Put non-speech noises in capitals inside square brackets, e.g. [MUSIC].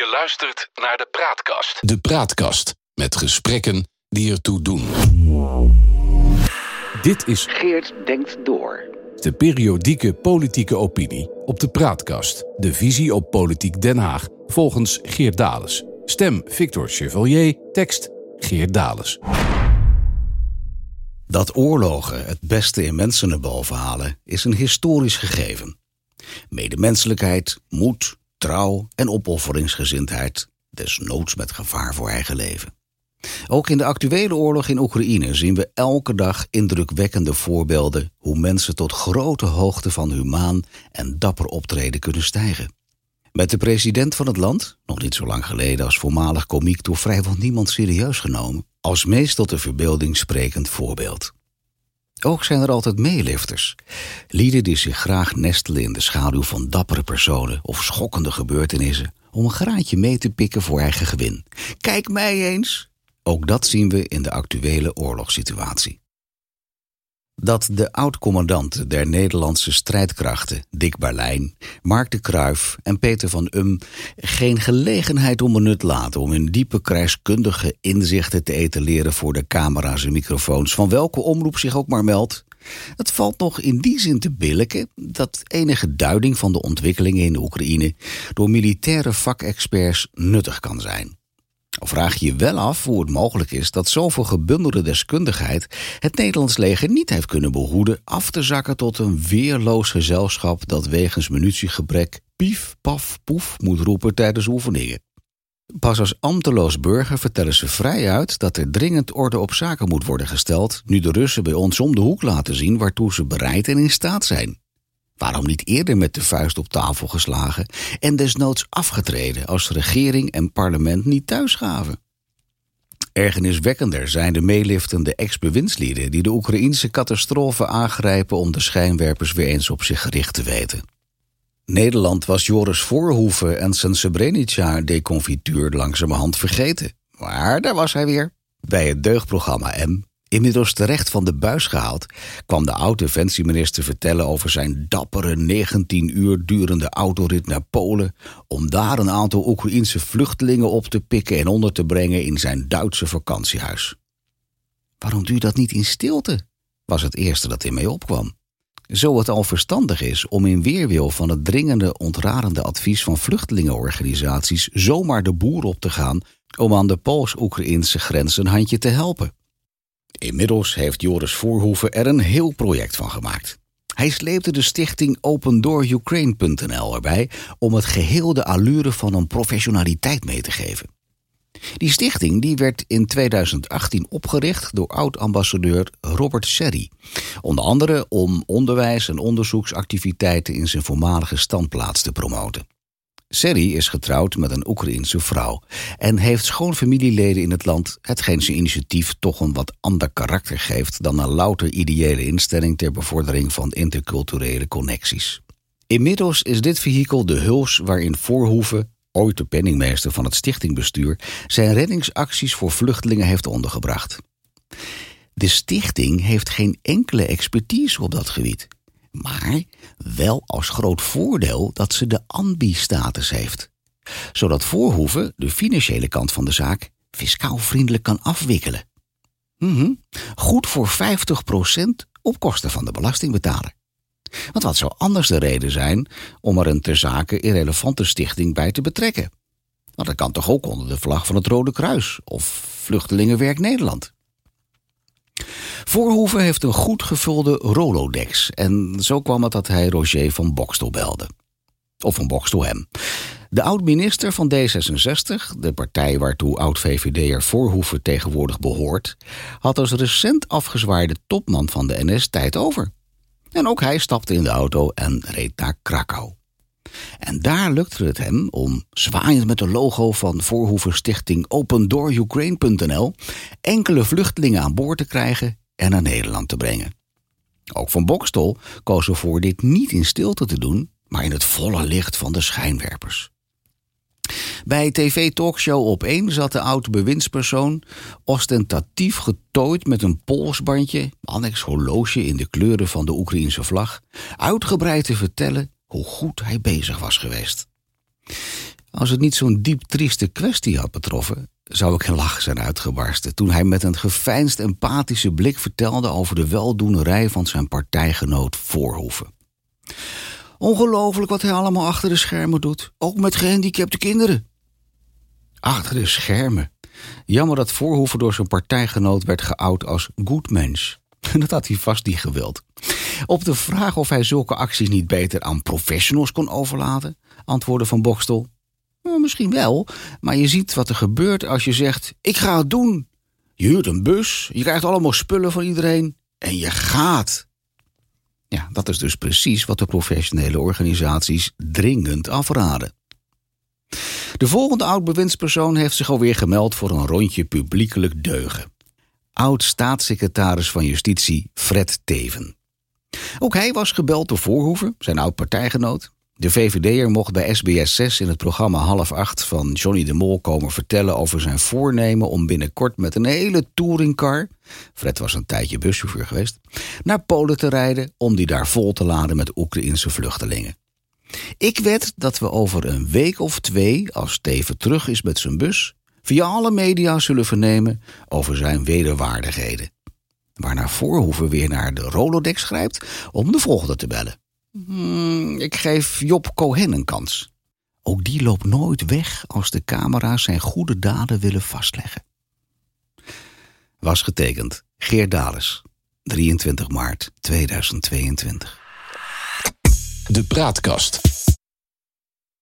Je luistert naar de Praatkast. De Praatkast met gesprekken die ertoe doen. Dit is Geert denkt door. de periodieke politieke opinie op de Praatkast. De visie op politiek Den Haag volgens Geert Dales. Stem Victor Chevalier, tekst Geert Dales. Dat oorlogen het beste in mensen naar boven halen is een historisch gegeven. Medemenselijkheid, moed, trouw en opofferingsgezindheid, desnoods met gevaar voor eigen leven. Ook in de actuele oorlog in Oekraïne zien we elke dag indrukwekkende voorbeelden hoe mensen tot grote hoogte van humaan en dapper optreden kunnen stijgen. Met de president van het land, nog niet zo lang geleden als voormalig komiek door vrijwel niemand serieus genomen, als meest tot de verbeelding sprekend voorbeeld. Ook zijn er altijd meelifters. Lieden die zich graag nestelen in de schaduw van dappere personen of schokkende gebeurtenissen om een graantje mee te pikken voor eigen gewin. Kijk mij eens! Ook dat zien we in de actuele oorlogssituatie. Dat de oud-commandanten der Nederlandse strijdkrachten, Dick Berlijn, Mark de Kruijf en Peter van Um, geen gelegenheid onbenut laten om hun diepe krijgskundige inzichten te etaleren voor de camera's en microfoons, van welke omroep zich ook maar meldt, het valt nog in die zin te billijken dat enige duiding van de ontwikkelingen in de Oekraïne door militaire vakexperts nuttig kan zijn. Vraag je je wel af hoe het mogelijk is dat zoveel gebundelde deskundigheid het Nederlands leger niet heeft kunnen behoeden af te zakken tot een weerloos gezelschap dat wegens munitiegebrek pief, paf, poef moet roepen tijdens oefeningen. Pas als ambteloos burger vertellen ze vrij uit dat er dringend orde op zaken moet worden gesteld, nu de Russen bij ons om de hoek laten zien waartoe ze bereid en in staat zijn. Waarom niet eerder met de vuist op tafel geslagen en desnoods afgetreden als regering en parlement niet thuisgaven? Ergerniswekkender zijn de meeliftende ex-bewindslieden die de Oekraïnse catastrofe aangrijpen om de schijnwerpers weer eens op zich gericht te weten. Nederland was Joris Voorhoeven en zijn Srebrenica-deconfituur langzamerhand vergeten. Maar daar was hij weer. Bij het deugdprogramma M Inmiddels terecht van de buis gehaald, kwam de oud-defensieminister vertellen over zijn dappere 19 uur durende autorit naar Polen om daar een aantal Oekraïense vluchtelingen op te pikken en onder te brengen in zijn Duitse vakantiehuis. Waarom doe je dat niet in stilte? was het eerste dat in mij opkwam. Zo het al verstandig is om in weerwil van het dringende ontrarende advies van vluchtelingenorganisaties zomaar de boer op te gaan om aan de Pools-Oekraïnse grens een handje te helpen. Inmiddels heeft Joris Voorhoeven er een heel project van gemaakt. Hij sleepte de stichting OpenDoorUkraine.nl erbij om het geheel de allure van een professionaliteit mee te geven. Die stichting die werd in 2018 opgericht door oud-ambassadeur Robert Serri. Onder andere om onderwijs- en onderzoeksactiviteiten in zijn voormalige standplaats te promoten. Serri is getrouwd met een Oekraïense vrouw en heeft schoonfamilieleden in het land, hetgeen zijn initiatief toch een wat ander karakter geeft dan een louter ideële instelling ter bevordering van interculturele connecties. Inmiddels is dit vehikel de huls waarin Voorhoeven, ooit de penningmeester van het stichtingbestuur, zijn reddingsacties voor vluchtelingen heeft ondergebracht. De stichting heeft geen enkele expertise op dat gebied. Maar wel als groot voordeel dat ze de ANBI-status heeft. Zodat Voorhoeven de financiële kant van de zaak fiscaal vriendelijk kan afwikkelen. Mhm. Goed voor 50% op kosten van de belastingbetaler. Want wat zou anders de reden zijn om er een ter zake irrelevante stichting bij te betrekken? Want dat kan toch ook onder de vlag van het Rode Kruis of Vluchtelingenwerk Nederland? Voorhoeven heeft een goed gevulde Rolodex. En zo kwam het dat hij Roger van Bokstel belde. Of van Bokstel hem. De oud-minister van D66, de partij waartoe oud-VVD'er Voorhoeven tegenwoordig behoort, had als recent afgezwaarde topman van de NS tijd over. En ook hij stapte in de auto en reed naar Krakau. En daar lukte het hem om, zwaaiend met de logo van Voorhoeven Stichting OpenDoorUkraine.nl, enkele vluchtelingen aan boord te krijgen en naar Nederland te brengen. Ook Van Bokstol koos ervoor dit niet in stilte te doen, maar in het volle licht van de schijnwerpers. Bij tv-talkshow op 1 zat de oude bewindspersoon ostentatief getooid met een polsbandje, annex horloge in de kleuren van de Oekraïense vlag, uitgebreid te vertellen hoe goed hij bezig was geweest. Als het niet zo'n diep trieste kwestie had betroffen, zou ik in lach zijn uitgebarsten toen hij met een geveinsd empathische blik vertelde over de weldoenerij van zijn partijgenoot Voorhoeven. Ongelooflijk wat hij allemaal achter de schermen doet, ook met gehandicapte kinderen. Achter de schermen. Jammer dat Voorhoeven door zijn partijgenoot werd geout als goed mens. [LAUGHS] Dat had hij vast niet gewild. Op de vraag of hij zulke acties niet beter aan professionals kon overlaten, antwoordde Van Bokstel: nou, Misschien wel, maar je ziet wat er gebeurt als je zegt: Ik ga het doen. Je huurt een bus, je krijgt allemaal spullen van iedereen en je gaat. Ja, dat is dus precies wat de professionele organisaties dringend afraden. De volgende oud-bewindspersoon heeft zich alweer gemeld voor een rondje publiekelijk deugen. Oud-staatssecretaris van Justitie Fred Teven. Ook hij was gebeld door Voorhoeven, zijn oud-partijgenoot. De VVD'er mocht bij SBS 6 in het programma Half Acht van Johnny de Mol komen vertellen over zijn voornemen om binnenkort met een hele touringcar, Fred was een tijdje buschauffeur geweest, naar Polen te rijden om die daar vol te laden met Oekraïnse vluchtelingen. Ik wed dat we over een week of twee, als Steven terug is met zijn bus, via alle media zullen vernemen over zijn wederwaardigheden. Waarna Voorhoeven weer naar de Rolodex grijpt om de volgende te bellen. Hmm, ik geef Job Cohen een kans. Ook die loopt nooit weg als de camera's zijn goede daden willen vastleggen. Was getekend Geert Dales, 23 maart 2022. De Praatkast.